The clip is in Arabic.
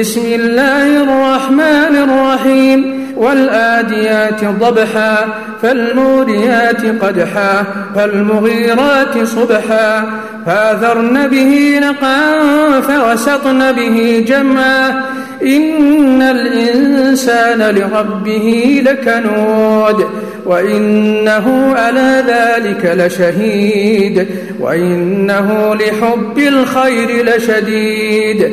بسم الله الرحمن الرحيم. والآديات ضبحا فالموريات قدحا فالمغيرات صبحا. فاثرن به نقعا فوسطن به جمعا. إن الإنسان لربه لكنود وإنه على ذلك لشهيد وإنه لحب الخير لشديد.